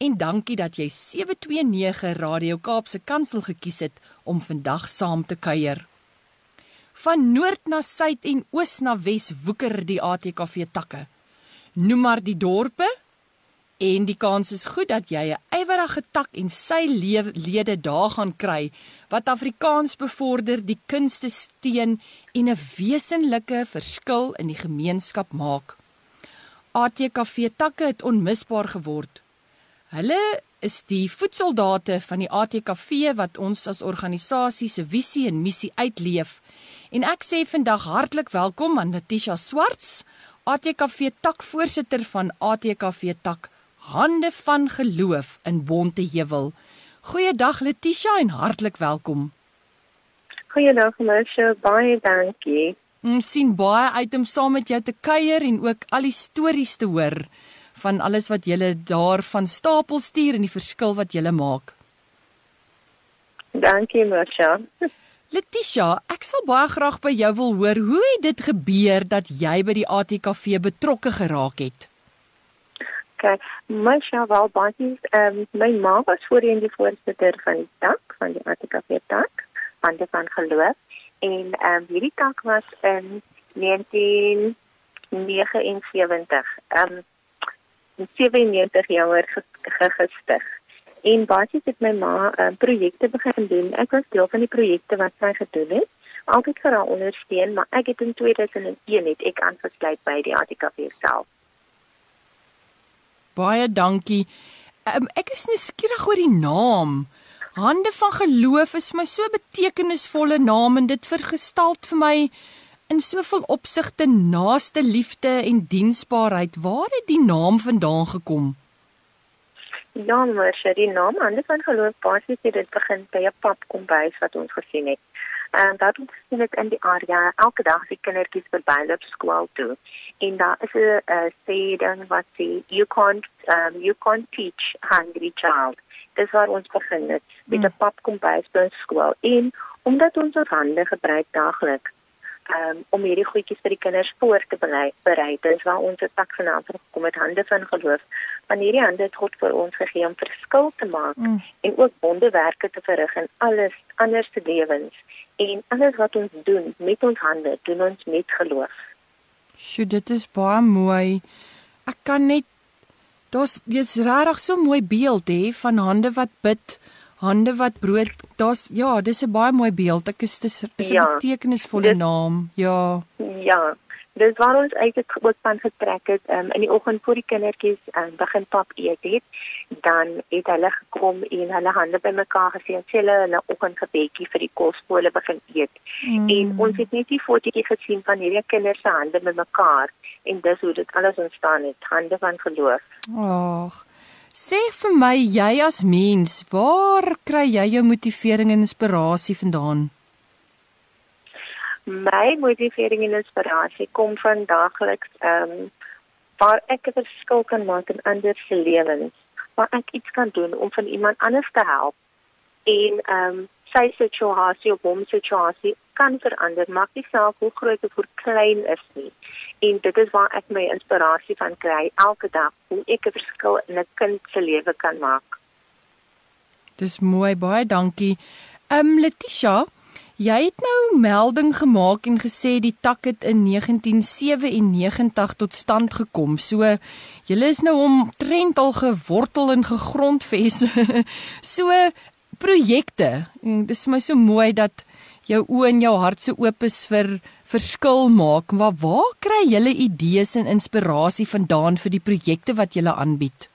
en dankie dat jy 729 Radio Kaapse Kansel gekies het om vandag saam te kuier. Van noord na suid en oos na wes woeker die ATKV takke. Noem maar die dorpe en die kans is goed dat jy 'n ywerige tak en sy lede daar gaan kry wat Afrikaans bevorder, die kunste steun en 'n wesenlike verskil in die gemeenskap maak. ATKV takke het onmisbaar geword. Hulle is die voetsoldate van die ATKV wat ons as organisasie se visie en missie uitleef. En ek sê vandag hartlik welkom aan Natisha Swarts, ATKV takvoorsitter van ATKV tak Hande van Geloof in Bonteheuwel. Goeiedag Letitia en hartlik welkom. Goeiedag Mersha, baie dankie. Ons sien baie uit om saam met jou te kuier en ook al die stories te hoor van alles wat julle daar van stapel stuur en die verskil wat julle maak. Dankie, Masha. Letitia, ek sal baie graag by jou wil hoor hoe het dit gebeur dat jy by die ATKV betrokke geraak het? Kyk, Masha, wel baie, ehm um, my ma was voorheen die voorsitter van die tak van die ATKV tak, van die van geloof en ehm um, hierdie tak was in 1979. Ehm um, 97 jaar gestig. En basies het my ma uh, projekte begin doen. Ek was deel van die projekte wat sy gedoen het. Altyd vir haar ondersteun, maar ek het in 2001 net ek aangesluit by die ATKV self. Baie dankie. Um, ek is nuuskierig oor die naam. Hande van geloof is my so betekenisvolle naam en dit vergestalt vir my in soveel opsigte naaste liefde en diensbaarheid. Waar het die naam vandaan gekom? Ja, maar sy die naam anders van geloof basies het dit begin by 'n pap kombuis wat ons gesien het. En dat ons sien dit in die area elke dag die kindertjies verby loop skool toe. En daar is 'n sê dan wat sê you can't um, you can't teach hungry child. Dis waar ons begin het met 'n hmm. pap kombuis by skool. En omdat ons ons hande gebruik daagliks um, om hierdie goedjies vir die kinders voor te berei. Dit is waar ons tak vanaand gekom het hande van geloof. Want hierdie hande het God vir ons gegee om verskil te maak mm. en ook wonderwerke te verrig in alles anders te lewens. En alles wat ons doen met ons hande, doen ons met geloof. Sjoe, dit is baie mooi. Ek kan net Dit is regtig so mooi beeld hè van hande wat bid hande wat brood. Daar's ja, dis 'n baie mooi beeld. Ek is dis is 'n ja, betekenisvolle naam. Ja. Ja. Dis waar ons eintlik ook van getrek het um, in die oggend voor die kindertjies um, begin pap eet het, dan het hulle gekom en hulle hande bymekaar gesien, sê hulle hulle oggendgebedjie vir die kosskole begin eet. Mm. En ons het net die fotootjie gesien van hierdie kinders se hande bymekaar en dis hoe dit alles ontstaan het, hande van geloof. Ag. Sê vir my, jy as mens, waar kry jy jou motivering en inspirasie vandaan? My motivering en inspirasie kom van daagliks ehm um, waar ek 'n verskil kan maak in ander se lewens, waar ek iets kan doen om van iemand anders te help en ehm um, sy situasie of hom situasie kan verander, maak nie saak hoe groot of hoe klein is nie. En dit is waar ek my inspirasie van kry elke dag hoe ek 'n verskil in 'n kind se lewe kan maak. Dis mooi, baie dankie. Ehm um, Letitia, jy het nou melding gemaak en gesê die tak het in 1997 tot stand gekom. So julle is nou omtrent al gewortel en gegrondves. so projekte. Dis vir my so mooi dat jou oë en jou hart so oop is vir verskil maak. Maar waar kry julle idees en inspirasie vandaan vir die projekte wat julle aanbied?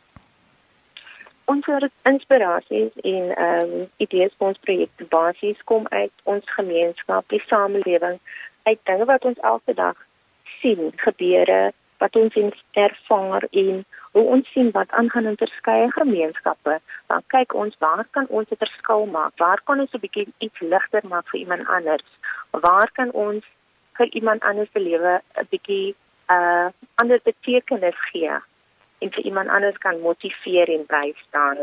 Ons inspirasie en ehm um, idees vir ons projekte basies kom uit ons gemeenskap, die samelewing, uit dinge wat ons elke dag sien, gebeure wat ons ervaar en hoe ons sien wat aangaan in verskeie gemeenskappe, dan kyk ons waar kan ons 'n verskil maak? Waar kan ons 'n bietjie iets ligter maak vir iemand anders? Waar kan ons vir iemand anders se lewe 'n bietjie 'n uh, ander betekenis gee en vir iemand anders kan motiveer en bystaan?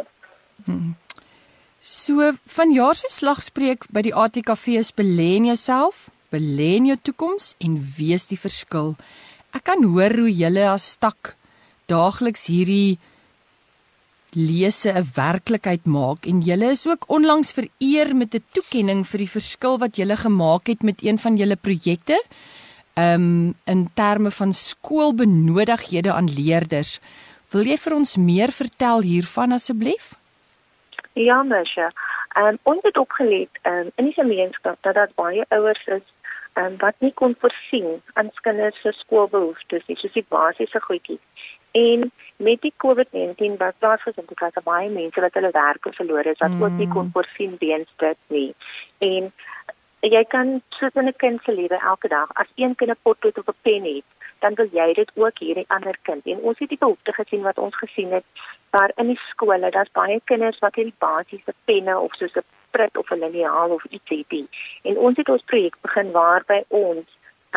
Hmm. So vanjaar se slagspreuk by die ATKV is belê in jouself, belê in jou toekoms en wees die verskil. Ek kan hoor hoe julle as stak daagliks hierdie lese 'n werklikheid maak en julle is ook onlangs vereer met 'n toekenning vir die verskil wat julle gemaak het met een van julle projekte. Um in terme van skoolbenodighede aan leerders. Wil jy vir ons meer vertel hiervan asseblief? Ja, Mesha. Um, ons het opgelet um, in die gemeenskap dat daar baie ouers is um, wat nie kon voorsien aan kinders se skoolbehoeftes nie, soos die basiese goedjies. En met die COVID-19 wat plaasgevind het, het baie mense wat hulle werke verloor het, wat mm. ook nie kon mm. voorsien weens dit nie. En jy kan soos in 'n kind se lewe elke dag, as een kind 'n potlood of 'n pen het, dan wil jy dit ook hierdie ander kind. En ons het die behoefte gesien wat ons gesien het, daar in die skole, daar's baie kinders wat hierdie basiese penne of soos 'n prit of 'n liniaal of iets het. En ons het ons projek begin waarby ons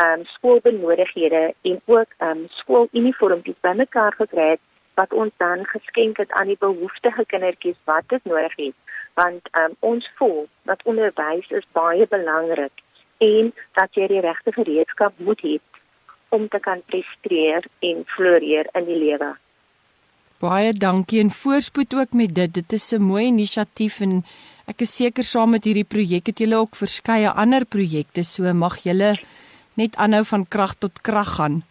um, skoolbenodighede en ook ehm um, skooluniformpies bymekaar gekry het wat ons dan geskenk het aan die behoeftige kindertjies wat dit nodig het want um, ons voel dat onderwys is baie belangrik en dat jy die regte gereedskap moet hê om te kan presteer en floreer in die lewe. Baie dankie en voorspoed ook met dit. Dit is 'n mooi inisiatief en ek is seker saam met hierdie projek het julle ook verskeie ander projekte, so mag julle net aanhou van krag tot krag gaan.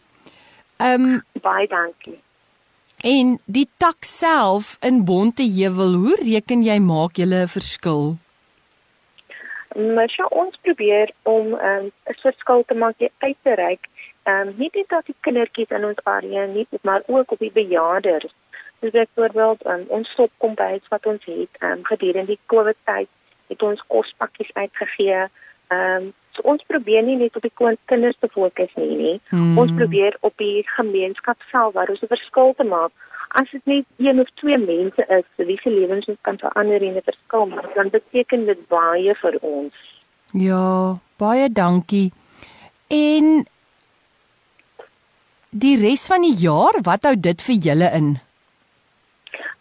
Ehm um, baie dankie. En die tak self in Bonteheuwel, hoe reken jy maak julle 'n verskil? Maar sy ons probeer om ehm, 'n um, verskil te maak uit te reik. Ehm um, nie net dat die kindertjies in ons area nie, maar ook op die bejaarders. Dis byvoorbeeld um, ons stopkombuis wat ons het um, gedurende die COVID tyd het ons kospakkies uitgegee. Ehm um, so ons probeer nie net op die kinders te fokus nie nie. Hmm. Ons probeer op die gemeenskap self waar ons 'n verskil te maak. As dit net een of twee mense is wie se lewens kan verander en 'n verskil maak, dan beteken dit baie vir ons. Ja, baie dankie. En die res van die jaar, wat hou dit vir julle in?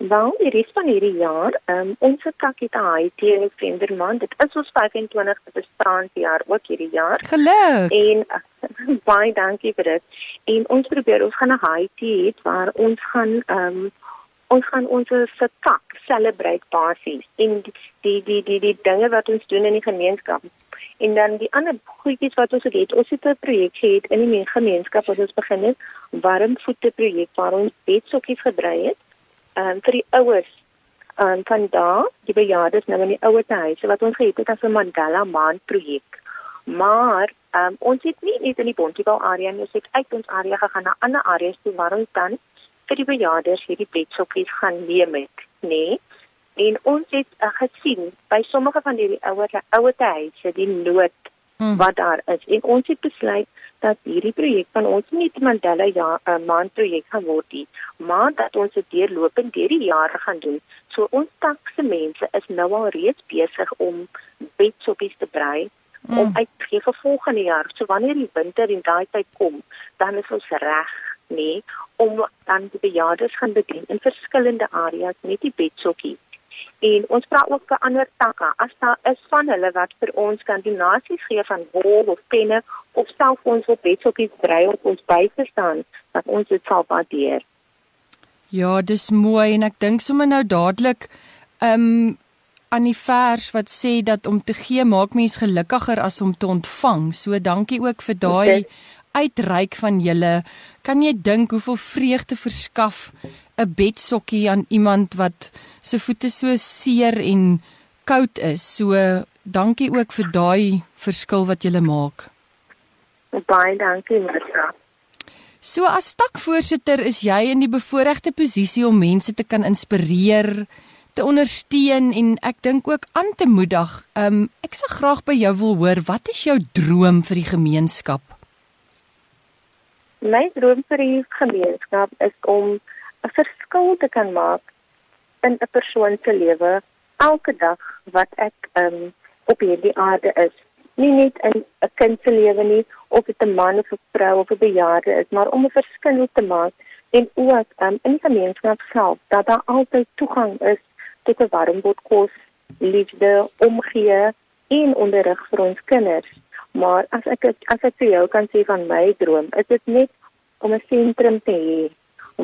Wel, die res van hierdie jaar, um, ons het kakkie te hy teen November maand. Dit is ons 25ste bestaanjaar ook hierdie jaar. Geluk. En uh, baie dankie vir dit. En ons probeer ons gaan 'n tea hê waar ons gaan um, ons gaan ons se kak celebrate basies en die die die die die dinge wat ons doen in die gemeenskap. En dan die ander goedjies wat ons het, ons het 'n projek gehad in die gemeenskap wat ons begin het, warm voete projek waar ons bedsokkies gebrei het um, vir die ouers um, van daar, die bejaardes nou in die ouer huise wat ons gehad het as 'n Mandela maand projek. Maar um, ons het nie net in die Bontebal area nie, ons het uit ons area gegaan na ander areas toe waar ons dan vir die bejaardes hierdie bedsokkies gaan neem het, nê? En ons het uh, gesien by sommige van hierdie ouer ouer huise die nood hmm. wat daar is en ons het besluit dat hierdie projek van ons nie net Mandela ja uh, maand projek gaan word nie, maar dat ons dit deurlopend deur die jare gaan doen. So ons takse mense is nou al reeds besig om bedsoppies te brei mm. om uit te gee vir volgende jaar. So wanneer die winter en daai tyd kom, dan is ons reg nee om dan die bejaardes gaan bedien in verskillende areas met die bedsokkie en ons vra ook vir ander takke as daar is van hulle wat vir ons kan donasies gee van wol of penne of self ons op bedsokkies brei op ons buite staan dat ons dit sal waardeer. Ja, dis mooi en ek dink sommer nou dadelik um aan die vers wat sê dat om te gee maak mens gelukkiger as om te ontvang. So dankie ook vir daai uitreik van julle. Kan jy dink hoeveel vreugde verskaf 'n bedsokkie aan iemand wat se voete so seer en koud is. So dankie ook vir daai verskil wat jy maak. Baie dankie, Martha. So as stakvoorsitter is jy in die bevoordeelde posisie om mense te kan inspireer, te ondersteun en ek dink ook aan te moedig. Um ek sal graag by jou wil hoor, wat is jou droom vir die gemeenskap? My droom vir die gemeenskap is om 'n verskil te kan maak in 'n persoon se lewe elke dag wat ek um, op hierdie aarde is. Nie net in 'n kind se lewe nie of dit 'n man of 'n vrou of 'n bejaarde is, maar om 'n verskil te maak en ook um, in die gemeenskap self dat daar altyd toegang is tot 'n warm bord kos, liefde, omgee en onderrig vir ons kinders. Maar as ek as ek vir jou kan sê van my droom, is dit net om 'n sentrum te hê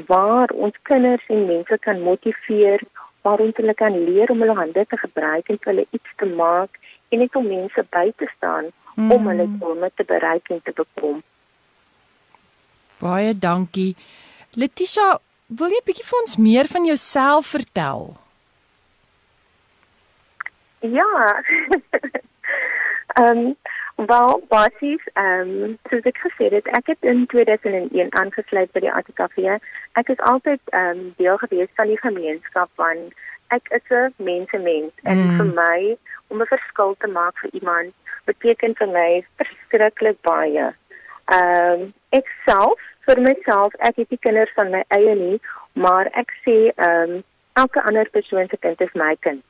waar ons kinders en mense kan motiveer, waar ons hulle kan leer om hulle hande te gebruik en hulle iets te maak en net om mense by te staan mm. om hulle drome te bereik en te bekom. Baie dankie. Letitia, wil jy bietjie vir ons meer van jouself vertel? Ja. Ehm um, wel, basies, ehm um, soos ek gesê het, ek het in 2001 aangesluit by die ATKV. Ek is altyd ehm um, deel gewees van die gemeenskap want ek is 'n mensemens en mm. vir my om 'n verskil te maak vir iemand beteken vir my verskriklik baie. Ehm um, ek self vir myself, ek het nie kinders van my eie nie, maar ek sê ehm um, elke ander persoon se kind is my kind.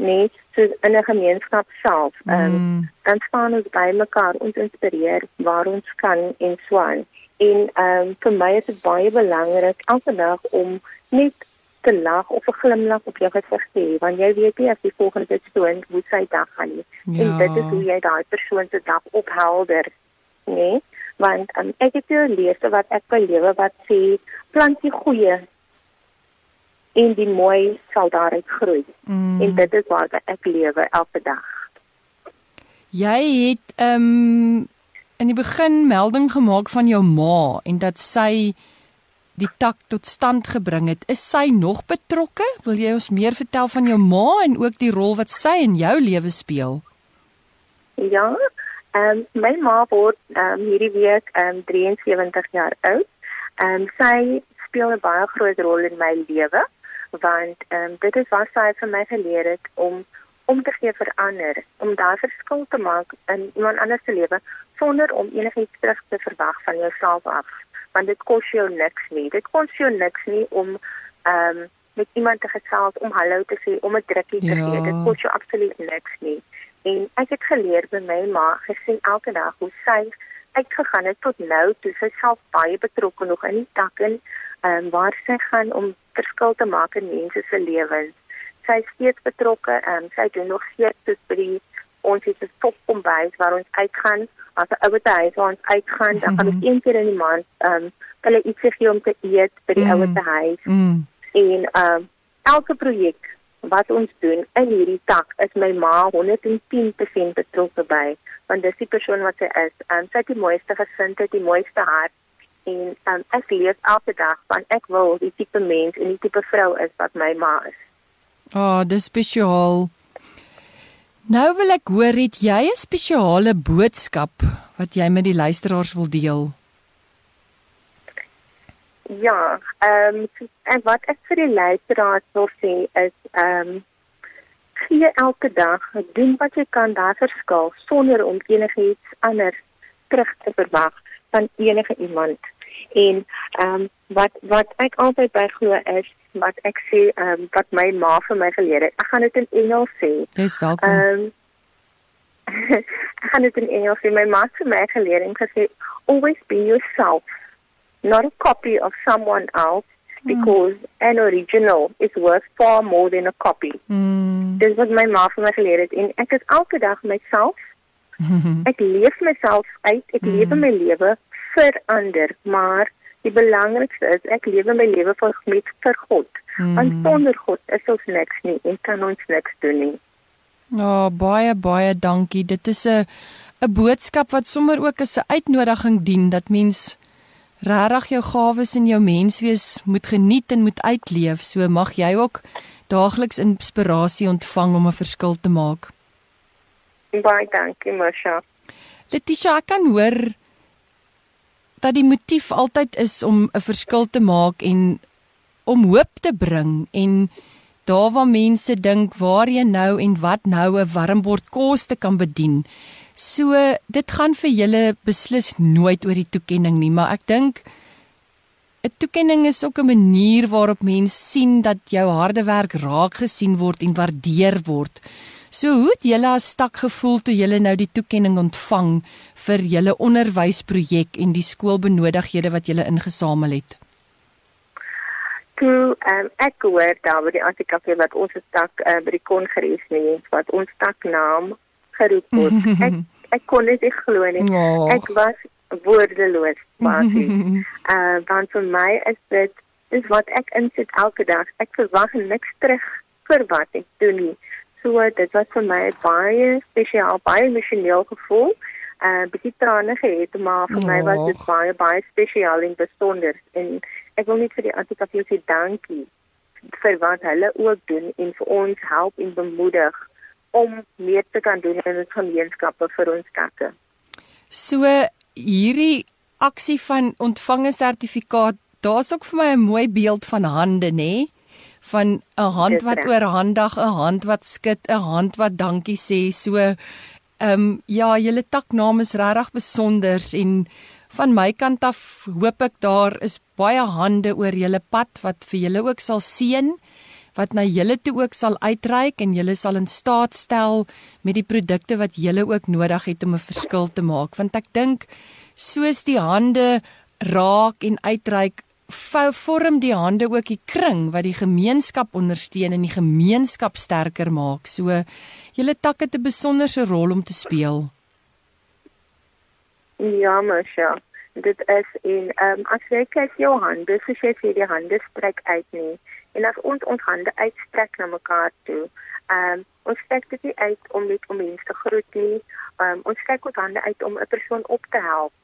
Net so in 'n gemeenskap self. Ehm um, mm. dan staan ons by mekaar, ons inspireer waar ons kan en swaan. En ehm um, vir my is dit baie belangrik elke dag om net te lag of 'n glimlag op jou gesig te hê, want jy weet nie as die volgende persoon hoe sy dag gaan nie. Ja. En dit is hoe jy daai persoon se dag ophelder, nee? Want um, ek het 'n lesse wat ek belewe wat sê plant die goeie en die mooi sal daaruit groei. Mm. En dit is waar ek lewe elke dag. Jy het ehm um, in die begin melding gemaak van jou ma en dat sy die tak tot stand gebring het. Is sy nog betrokke? Wil jy ons meer vertel van jou ma en ook die rol wat sy in jou lewe speel? Ja, ehm um, my ma word ehm um, hierdie week ehm um, 73 jaar oud. Ehm um, sy speel 'n baie groot rol in my lewe want ehm um, dit is wat sy vir my geleer het om om te gee vir ander, om daar verskil te maak in iemand anders se lewe sonder om enigiets terug te verwag van jouself af. Want dit kos jou niks nie. Dit kos jou niks nie om ehm um, met iemand te gesels om hallo te sê, om 'n drukkie te ja. gee. Dit kos jou absoluut niks nie. En ek het geleer by my ma gesien elke dag hoe sy uitgegaan het tot nou toe sy self baie betrokke nog in die takke ehm um, waar sy gaan om verskil te maak in mense se lewens. Sy is steeds betrokke en um, sy doen nog steeds by die ons het 'n top kombuis waar ons uitgaan as 'n ouer huis waar ons uitgaan dan gaan ons mhm. een keer in die maand ehm um, hulle iets gee om te eet by die mm. ouer huis. Mm. En ehm um, elke projek wat ons doen in hierdie tak is my ma 110% betrokke by want dis die persoon wat sy is. Ehm um, sy het die mooiste gesindheid, die mooiste hart en um, ek leef elke dag want ek wil die tipe mens en die tipe vrou is wat my ma is. Ah, oh, dis spesiaal. Nou wil ek hoor het jy 'n spesiale boodskap wat jy met die luisteraars wil deel? Ja, ehm um, en wat ek vir die luisteraars wil sê is ehm um, gee elke dag, doen wat jy kan daar verskil sonder om enigiets anders terug te verwag van enige iemand. En ehm um, wat wat ek altyd by glo is wat ek sê ehm um, wat my ma vir my geleer het. Ek gaan dit in Engels sê. Dis welkom. Ehm um, ek gaan dit in Engels sê. My ma het vir my geleer en gesê always be yourself. Not a copy of someone else because mm. an original is worth far more than a copy. Mm. Dis wat my ma vir my geleer het en ek is elke dag myself ek leef myself uit, ek mm. lewe my lewe vir ander, maar die belangrikste is ek lewe my lewe vir met vir God. Mm. Want sonder God is ons niks nie en kan ons niks doen nie. Ja, oh, baie baie dankie. Dit is 'n 'n boodskap wat sommer ook as 'n uitnodiging dien dat mens regtig jou gawes en jou menswees moet geniet en moet uitleef. So mag jy ook daagliks inspirasie ontvang om 'n verskil te maak. Baie dankie, Masha. Letitia, ek kan hoor dat die motief altyd is om 'n verskil te maak en om hoop te bring en daar waar mense dink waar jy nou en wat nou 'n warm bord kos te kan bedien. So dit gaan vir julle beslis nooit oor die toekenning nie, maar ek dink 'n toekenning is ook 'n manier waarop mense sien dat jou harde werk raak gesien word en waardeer word. So hoe het julle as stak gevoel toe julle nou die toekenning ontvang vir julle onderwysprojek en die skoolbenodigdhede wat julle ingesamel het? Toe um, ek hoor daar by die ATKV wat ons stak uh, by die kongres nie wat ons stak naam geroep word. Ek ek kon dit nie glo nie. Oh. Ek was woordeloos basies. uh want vir my is dit dis wat ek insit elke dag. Ek verwag niks terug vir wat ek doen nie. So dit was vir my baie spesiaal, baie emosioneel gevoel. Uh bietjie trane gehad, maar vir my was dit baie baie spesiaal en besonder en ek wil net vir die Antikafie sê dankie vir wat hulle ook doen en vir ons help en bemoedig om meer te kan doen in ons gemeenskappe vir ons kakke. So hierdie aksie van ontvang 'n sertifikaat, daar's ook vir my 'n mooi beeld van hande, nê? Van 'n hand wat oorhandig, 'n hand wat skud, 'n hand wat dankie sê. So ehm um, ja, julle taknaam is regtig besonder en van my kant af hoop ek daar is baie hande oor julle pad wat vir julle ook sal seën wat na julle toe ook sal uitreik en julle sal in staat stel met die produkte wat julle ook nodig het om 'n verskil te maak want ek dink soos die hande raak en uitreik vorm die hande ook die kring wat die gemeenskap ondersteun en die gemeenskap sterker maak so julle tak het 'n besonderse rol om te speel Ja, Masha. Dit is in ehm um, as jy kyk jou hande, so jy sê die hande strek uit nie. En as ons ons hande uitstrek na mekaar toe, ehm um, ons strek dit nie uit om net om mense te groet nie. Ehm um, ons strek ons hande uit om 'n persoon op te help.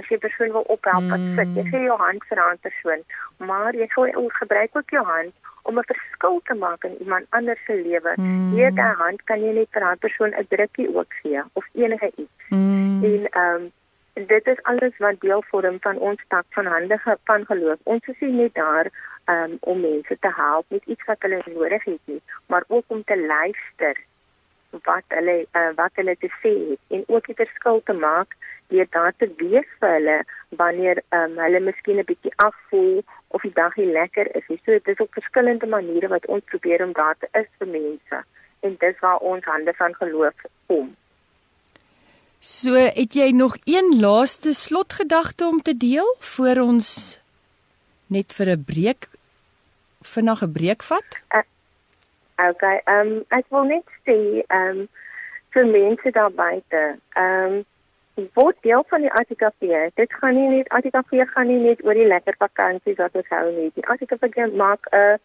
As jy persoon wil ophelp, mm. sit jy gee jou hand vir 'n ander persoon, maar jy sou ook gebruik ook jou hand om 'n verskil te maak in iemand anders se lewe. Mm. Hierdie hand kan jy net vir 'n persoon 'n drukkie ook gee of enige iets. Mm. En ehm um, dit is alles wat deel vorm van ons tak van handige van geloof. Ons is nie net daar um, om mense te help met iets wat hulle nodig het nie, maar ook om te luister wat hulle uh, wat hulle te sê het en ook 'n verskil te maak deur daar te wees vir hulle wanneer um, hulle miskien 'n bietjie afvoel of die dag nie lekker is nie. So dit is op verskillende maniere wat ons probeer om daar te is vir mense en dis waar ons hande van geloof kom. So het jy nog een laaste slotgedagte om te deel voor ons net vir 'n breek vinnig 'n breek vat? Uh, okay, ehm um, ek wil net sê ehm um, vir mense daar buite, ehm um, word deel van die ATKV. Dit gaan nie net ATKV gaan nie net oor die lekker vakansies wat ons hou nie. Die ATKV maak 'n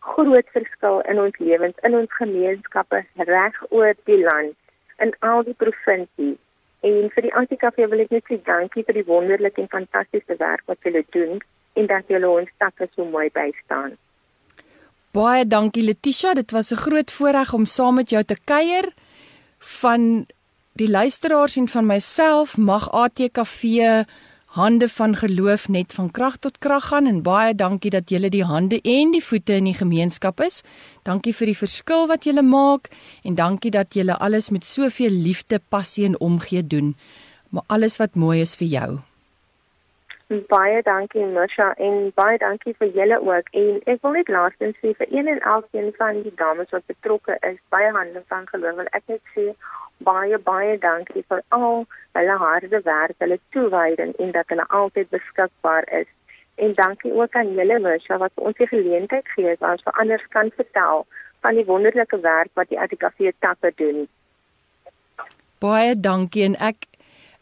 groot verskil in ons lewens, in ons gemeenskappe reg oor die land, in al die provinsies. En vir die ATKV wil ek net sê dankie vir die wonderlike en fantastiese werk wat julle doen en dat julle ons takke so mooi bystaan. Baie dankie Letitia, dit was 'n groot voorreg om saam met jou te kuier van die luisteraars en van myself mag ATKV hande van geloof net van krag tot krag gaan en baie dankie dat julle die hande en die voete in die gemeenskap is. Dankie vir die verskil wat julle maak en dankie dat julle alles met soveel liefde, passie en omgee doen. Maar alles wat mooi is vir jou. Baie dankie Misha en baie dankie vir julle ook. En ek wil net laastens sê vir een en elkeen van die dames wat betrokke is by hande van geloof, wil ek net sê baie baie dankie vir al hulle harde werk, hulle toewyding en dat hulle altyd beskikbaar is. En dankie ook aan julle Misha wat ons die geleentheid gee om vir ander kan vertel van die wonderlike werk wat die ATKV takke doen. Baie dankie en ek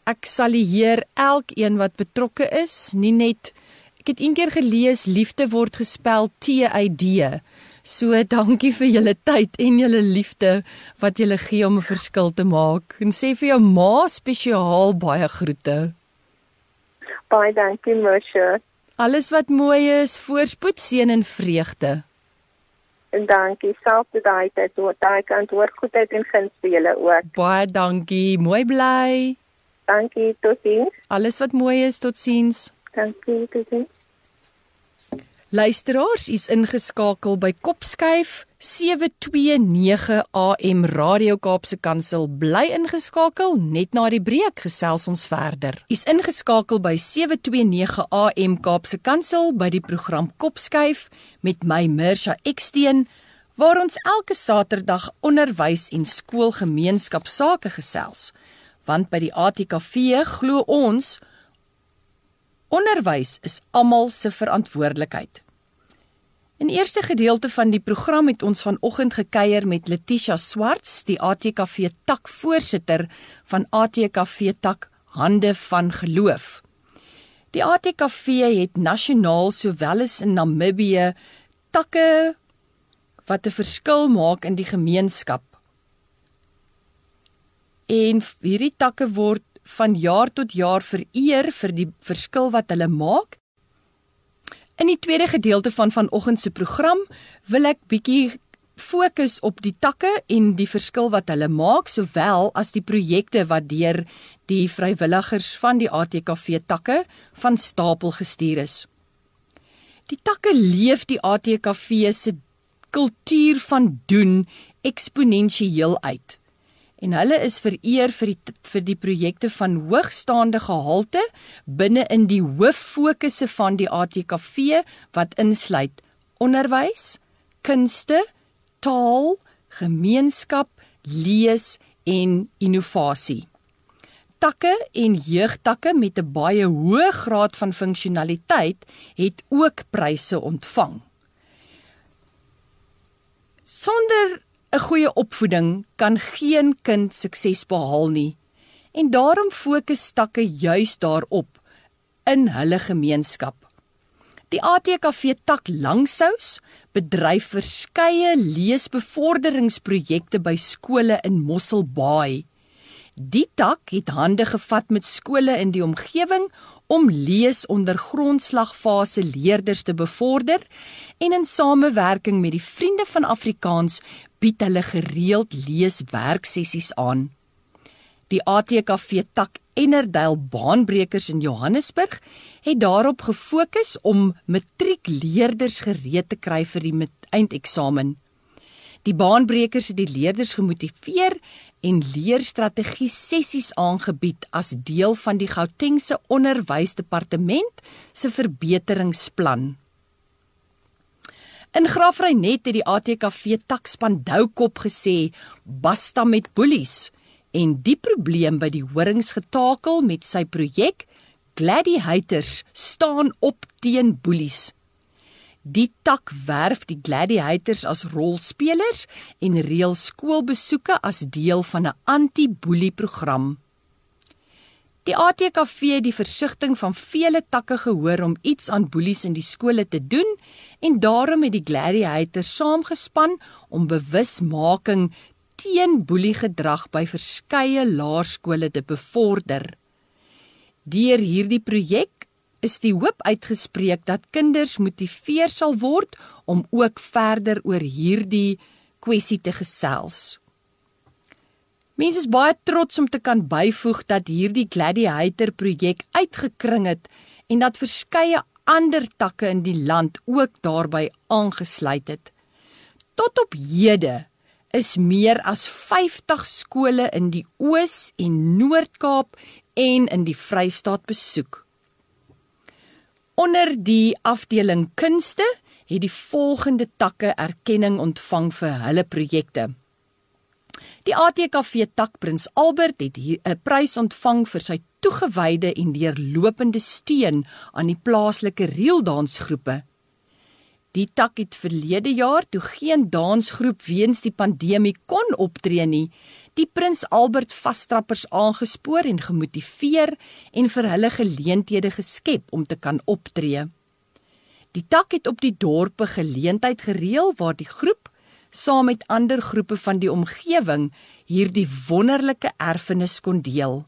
ek salieer elkeen wat betrokke is, nie net ek het eendag gelees liefde word gespel T Y D. So dankie vir julle tyd en julle liefde wat julle gee om 'n verskil te maak. En sê vir jou ma spesiaal baie groete. Baie dankie, Moshe. Alles wat mooi is, voorspoed, seën en vreugde. En dankie self te daai tyd, daai kant hoor goedheid en guns vir julle ook. Baie dankie, mooi bly. Dankie, totsiens. Alles wat mooi is, totsiens. Dankie, totsiens. Luisteraars, is ingeskakel by Kopskuif 729 AM Radio Kaapse Kansel bly ingeskakel net na die breek gesels ons verder. Is ingeskakel by 729 AM Kaapse Kansel by die program Kopskuif met my Mirsha Eksteen waar ons elke Saterdag onderwys en skoolgemeenskapsake gesels. Want by die ATKV glo ons onderwys is almal se verantwoordelikheid. In eerste gedeelte van die program het ons vanoggend gekuier met Letitia Swarts, die ATKV tak voorsitter van ATKV tak Hande van Geloof. Die ATKV het nasionaal sowel as in Namibië takke wat 'n verskil maak in die gemeenskap. En hierdie takke word van jaar tot jaar vereer vir die verskil wat hulle maak In die tweede gedeelte van vanoggend se program wil ek bietjie fokus op die takke en die verskil wat hulle maak sowel as die projekte wat deur die vrywilligers van die ATKV takke van stapel gestuur is. Die takke leef die ATKV se kultuur van doen eksponensieel uit en hulle is vereer vir die vir die projekte van hoogstaande gehalte binne in die hooffokusse van die ATKV wat insluit onderwys, kunste, taal, gemeenskap, lees en innovasie. Takke en jeugtakke met 'n baie hoë graad van funksionaliteit het ook pryse ontvang. Sonder 'n goeie opvoeding kan geen kind sukses behaal nie. En daarom fokus takke juis daarop in hulle gemeenskap. Die ATKV tak Langsous bedryf verskeie leesbevorderingsprojekte by skole in Mosselbaai. Die tak het hande gevat met skole in die omgewing om lees onder grondslagfase leerders te bevorder en in samewerking met die Vriende van Afrikaans bied hulle gereeld leeswerksessies aan. Die ATKV tak Ennerdale Baanbrekers in Johannesburg het daarop gefokus om matriekleerders gereed te kry vir die eindeksamen. Die Baanbrekers het die leerders gemotiveer en leerstrategie sessies aangebied as deel van die Gautengse Onderwysdepartement se verbeteringsplan. In Graafrenet het die ATKV takspan Doukop gesê basta met boelies en die probleem by die horings getakel met sy projek Gladiators staan op teen boelies. Die tak werf die Gladiators as rolspelers en reël skoolbesoeke as deel van 'n anti-boelie program. Die ATKV het die versigtiging van vele takke gehoor om iets aan boelies in die skole te doen en daarom het die gladiators saamgespan om bewusmaking teen boeliegedrag by verskeie laerskole te bevorder. Deur hierdie projek is die hoop uitgespreek dat kinders motiveer sal word om ook verder oor hierdie kwessie te gesels. Mense is baie trots om te kan byvoeg dat hierdie gladiator projek uitgekring het en dat verskeie ander takke in die land ook daarbey aangesluit het. Tot op hede is meer as 50 skole in die Oos en Noord-Kaap en in die Vrystaat besoek. Onder die afdeling kunste het die volgende takke erkenning ontvang vir hulle projekte. Die ATKV tak Prins Albert het hier 'n prys ontvang vir sy toegewyde en deurlopende steun aan die plaaslike reeldansgroepe. Die tak het verlede jaar toe geen dansgroep weens die pandemie kon optree nie, die Prins Albert vasstrappers aangespoor en gemotiveer en vir hulle geleenthede geskep om te kan optree. Die tak het op die dorpe geleentheid gereël waar die groep saam met ander groepe van die omgewing hierdie wonderlike erfenis kon deel.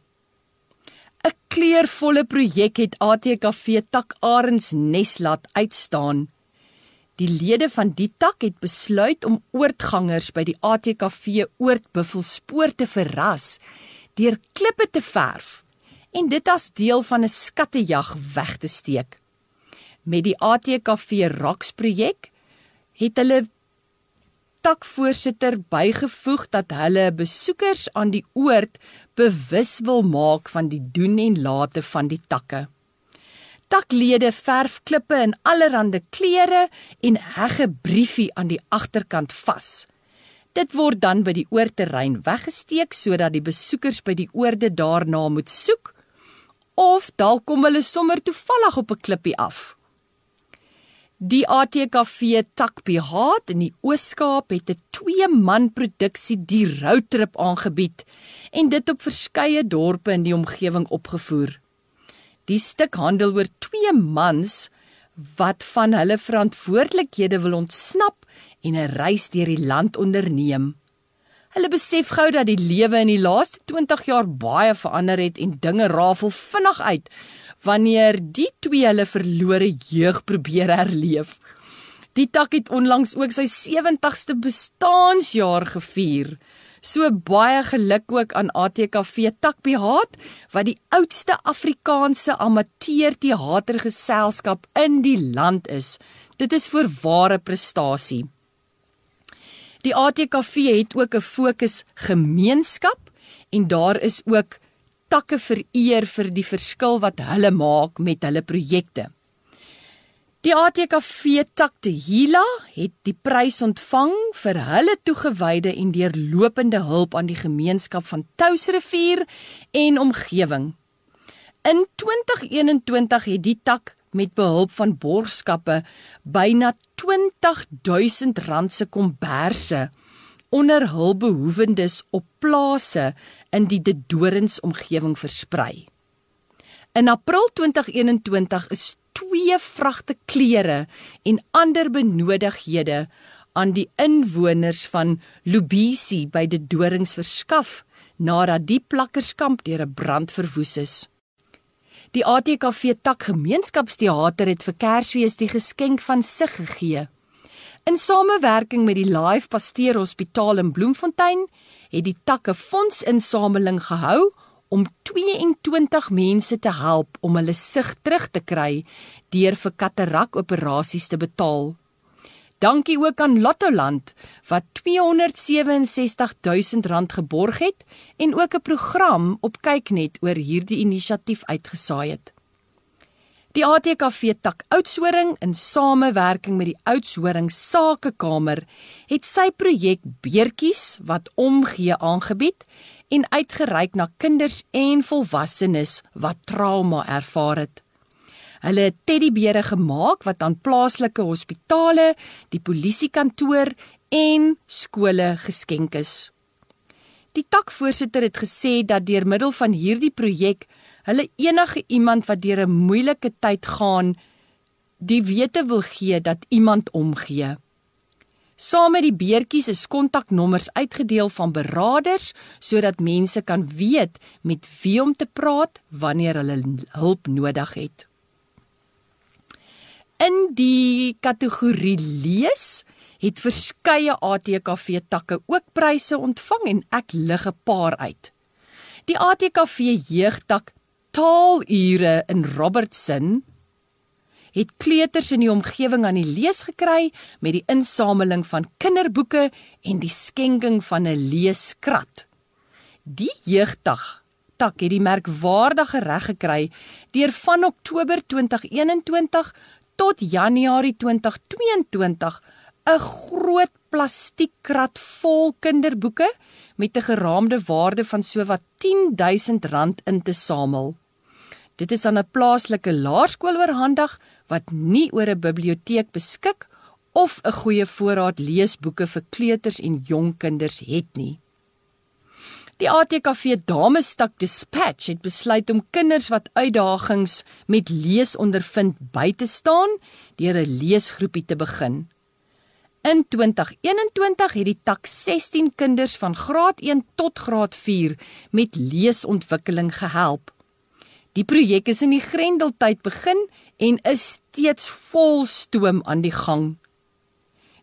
'n Kleurvolle projek het ATKV tak Arends Nes laat uitstaan. Die lede van die tak het besluit om oortgangers by die ATKV Oortbuffelspoor te verras deur klippe te verf en dit as deel van 'n skattejag weg te steek. Met die ATKV Rocks projek het hulle takvoorsitter bygevoeg dat hulle besoekers aan die oord bewus wil maak van die doen en late van die takke. Taklede verf klippe in allerlei kleure en heg 'n briefie aan die agterkant vas. Dit word dan by die oorterrein weggesteek sodat die besoekers by die oorde daarna moet soek of dalk kom hulle sommer toevallig op 'n klippie af. Die ATKV Takbehaat in die Oos-Kaap het 'n 2-man produksie die roadtrip aangebied en dit op verskeie dorpe in die omgewing opgevoer. Die stuk handel oor twee mans wat van hulle verantwoordelikhede wil ontsnap en 'n reis deur die land onderneem. Hulle besef gou dat die lewe in die laaste 20 jaar baie verander het en dinge rafel vinnig uit wanneer die twee hulle verlore jeug probeer herleef. Die tak het onlangs ook sy 70ste bestaanjaar gevier. So baie geluk ook aan ATKV Takbehaat wat die oudste Afrikaanse amateur teatergeselskap in die land is. Dit is voorware prestasie. Die ATKV het ook 'n fokus gemeenskap en daar is ook takke vereer vir die verskil wat hulle maak met hulle projekte. Die ATKV Takte Hila het die prys ontvang vir hulle toegewyde en deurlopende hulp aan die gemeenskap van Touwsrivier en omgewing. In 2021 het die tak met behulp van borgskappe byna R20000 se komberse onder hulpbehoewendes op plase in die De Dorings omgewing versprei. In April 2021 is twee vragte klere en ander benodighede aan die inwoners van Lubisi by die Dorings verskaf nadat die plakkerskamp deur 'n brand verwoes is. Die ATKV tak gemeenskapsteater het vir Kersfees die geskenk van sig gegee. In samewerking met die Life Pasteur Hospitaal in Bloemfontein het die takke fondsinsameling gehou om 22 mense te help om hulle sig terug te kry deur vir katarak-operasies te betaal. Dankie ook aan Lottoland wat 267 000 rand geborg het en ook 'n program op kyknet oor hierdie inisiatief uitgesaai het. Die ATKV tak Oudtshoorn in samewerking met die Oudtshoorn Sakekamer het sy projek Beertjies wat omgee aangebied en uitgereik na kinders en volwassenes wat trauma ervaar het. Hulle het teddybeere gemaak wat aan plaaslike hospitale, die polisiekantoor en skole geskenk is. Die takvoorsitter het gesê dat deur middel van hierdie projek hulle enige iemand wat deur 'n moeilike tyd gaan, die wete wil gee dat iemand omgee. Saam met die beertjies is kontaknommers uitgedeel van beraders sodat mense kan weet met wie om te praat wanneer hulle hulp nodig het. In die kategorie lees het verskeie ATKV takke ook pryse ontvang en ek lig 'n paar uit. Die ATKV jeugtak taalure in Robertson het kleuters in die omgewing aan die lees gekry met die insameling van kinderboeke en die skenking van 'n leeskrat. Die jeugdag tak het die merkwaardige reg gekry deur van Oktober 2021 tot Januarie 2022 'n groot plastiekkrat vol kinderboeke met 'n geraamde waarde van sowat R10000 in te samel. Dit is aan 'n plaaslike laerskool oorhandig wat nie oor 'n biblioteek beskik of 'n goeie voorraad leesboeke vir kleuters en jong kinders het nie. Die ATKV Damestak Dispatch het besluit om kinders wat uitdagings met lees ondervind by te staan deur 'n leesgroepie te begin. In 2021 het die tak 16 kinders van graad 1 tot graad 4 met leesontwikkeling gehelp. Die projek is in die Grendeltyd begin en is steeds vol stoom aan die gang.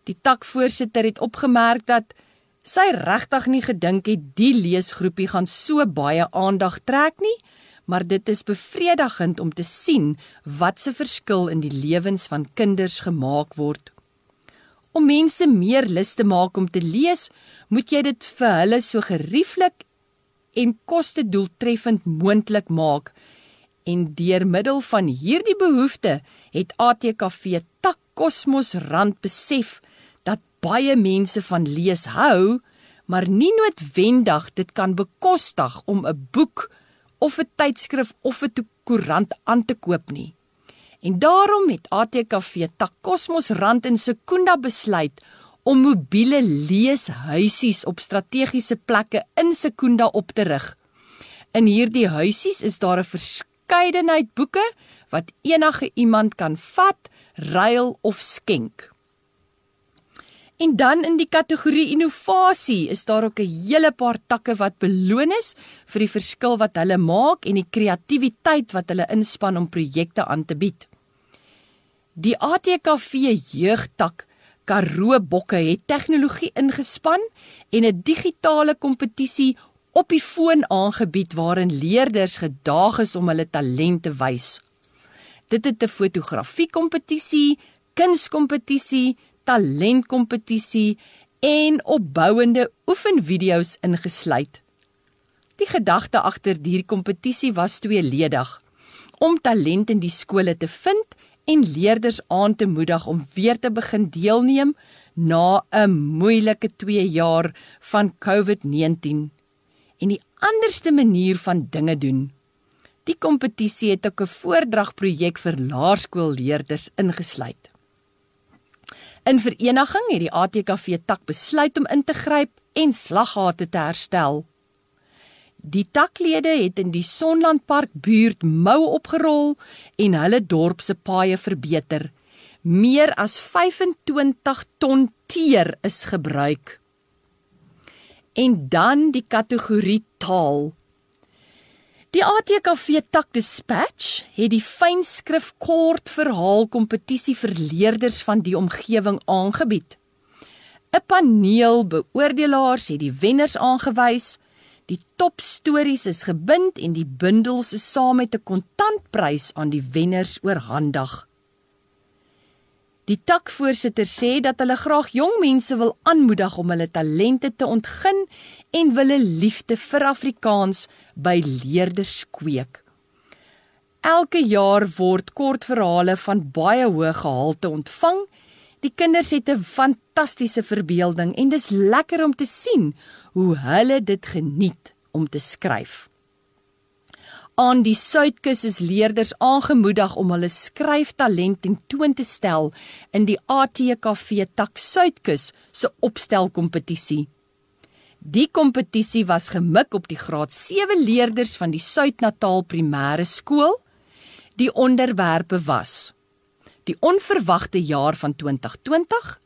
Die takvoorsitter het opgemerk dat sy regtig nie gedink het die leesgroepie gaan so baie aandag trek nie, maar dit is bevredigend om te sien wat se verskil in die lewens van kinders gemaak word. Om mense meer lus te maak om te lees, moet jy dit vir hulle so gerieflik en kostedoeltreffend moontlik maak. En deur middel van hierdie behoefte het ATKV Tak Kosmos Rand besef dat baie mense van lees hou, maar nie noodwendig dit kan bekostig om 'n boek of 'n tydskrif of 'n koerant aan te koop nie. En daarom het ATKV Tak Kosmos Rand in Sekunda besluit om mobiele leeshuisies op strategiese plekke in Sekunda op te rig. In hierdie huisies is daar 'n verskeidenheid boeke wat enige iemand kan vat, ruil of skenk. En dan in die kategorie innovasie is daar ook 'n hele paar takke wat beloon is vir die verskil wat hulle maak en die kreatiwiteit wat hulle inspann om projekte aan te bied. Die ATKV jeugtak Karoo Bokke het tegnologie ingespan en 'n digitale kompetisie op die foon aangebied waarin leerders gedaag is om hulle talente wys. Dit het 'n fotografie kompetisie, kunskompetisie, talentkompetisie en opbouende oefenvideo's ingesluit. Die gedagte agter hierdie kompetisie was tweeledig: om talent in die skole te vind en leerders aan te moedig om weer te begin deelneem na 'n moeilike 2 jaar van COVID-19 en die anderste manier van dinge doen. Die kompetisie het ook 'n voordragprojek vir laerskoolleerders ingesluit. In vereniging het die ATKV tak besluit om in te gryp en slaggate te herstel. Die taklede het in die Sonlandpark buurt mou opgerol en hulle dorp se paaie verbeter. Meer as 25 ton teer is gebruik. En dan die kategorie taal. Die ATKV Tak Dispatch het die fynskrif kort verhaal kompetisie vir leerders van die omgewing aangebied. 'n Paneel beoordelaars het die wenners aangewys. Die top stories is gebind en die bundels is saam met 'n kontantprys aan die wenners oorhandig. Die takvoorsitter sê dat hulle graag jong mense wil aanmoedig om hulle talente te ontgin en 'n liefde vir Afrikaans by leerders kweek. Elke jaar word kortverhale van baie hoë gehalte ontvang. Die kinders het 'n fantastiese verbeelding en dis lekker om te sien hoe hulle dit geniet om te skryf. Aan die Suidkus is leerders aangemoedig om hulle skryftalent tentoon te stel in die ATKV Tak Suidkus se opstelkompetisie. Die kompetisie was gemik op die graad 7 leerders van die Suid-Natal Primêre Skool. Die onderwerpe was: Die onverwagte jaar van 2020,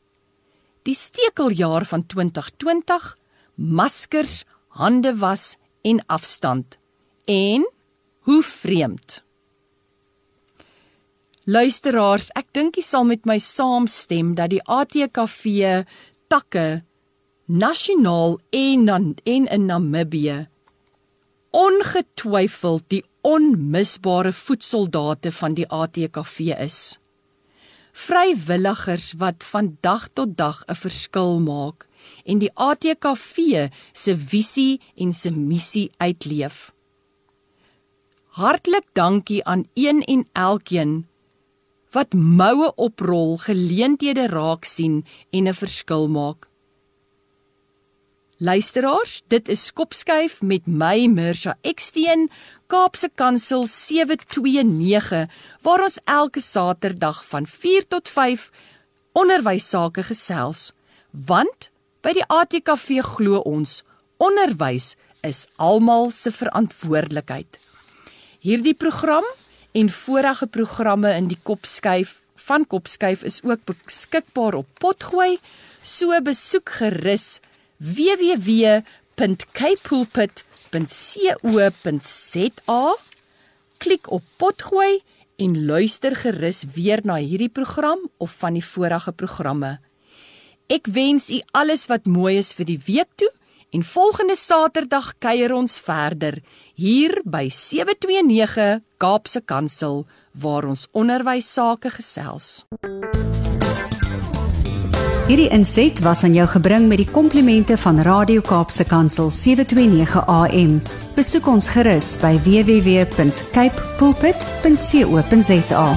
die stekeljaar van 2020, maskers, hande was en afstand. En hoe vreemd. Luisteraars, ek dink jy sal met my saamstem dat die ATKV takke nasionaal en dan en in Namibië ongetwyfeld die onmisbare voetsoldate van die ATKV is. Vrywilligers wat van dag tot dag 'n verskil maak en die ATKV se visie en se missie uitleef. Hartlik dankie aan een en elkeen wat moue oprol, geleenthede raak sien en 'n verskil maak. Luisteraars, dit is Kopskuif met my Mirsha Eksteen, Kaapse Kansel 729, waar ons elke Saterdag van 4 tot 5 onderwys sake gesels. Want by die ATKV glo ons, onderwys is almal se verantwoordelikheid. Hierdie program en vorige programme in die Kopskuif van Kopskuif is ook beskikbaar op Potgooi, so besoek gerus www.capepulpit.co.za Klik op potgooi en luister gerus weer na hierdie program of van die vorige programme. Ek wens u alles wat mooi is vir die week toe en volgende Saterdag kuier ons verder hier by 729 Kaapse Kansel waar ons onderwys sake gesels. Hierdie inset was aan jou gebring met die komplimente van Radio Kaapse Kansel 729 AM. Besoek ons gerus by www.cape pulpit.co.za.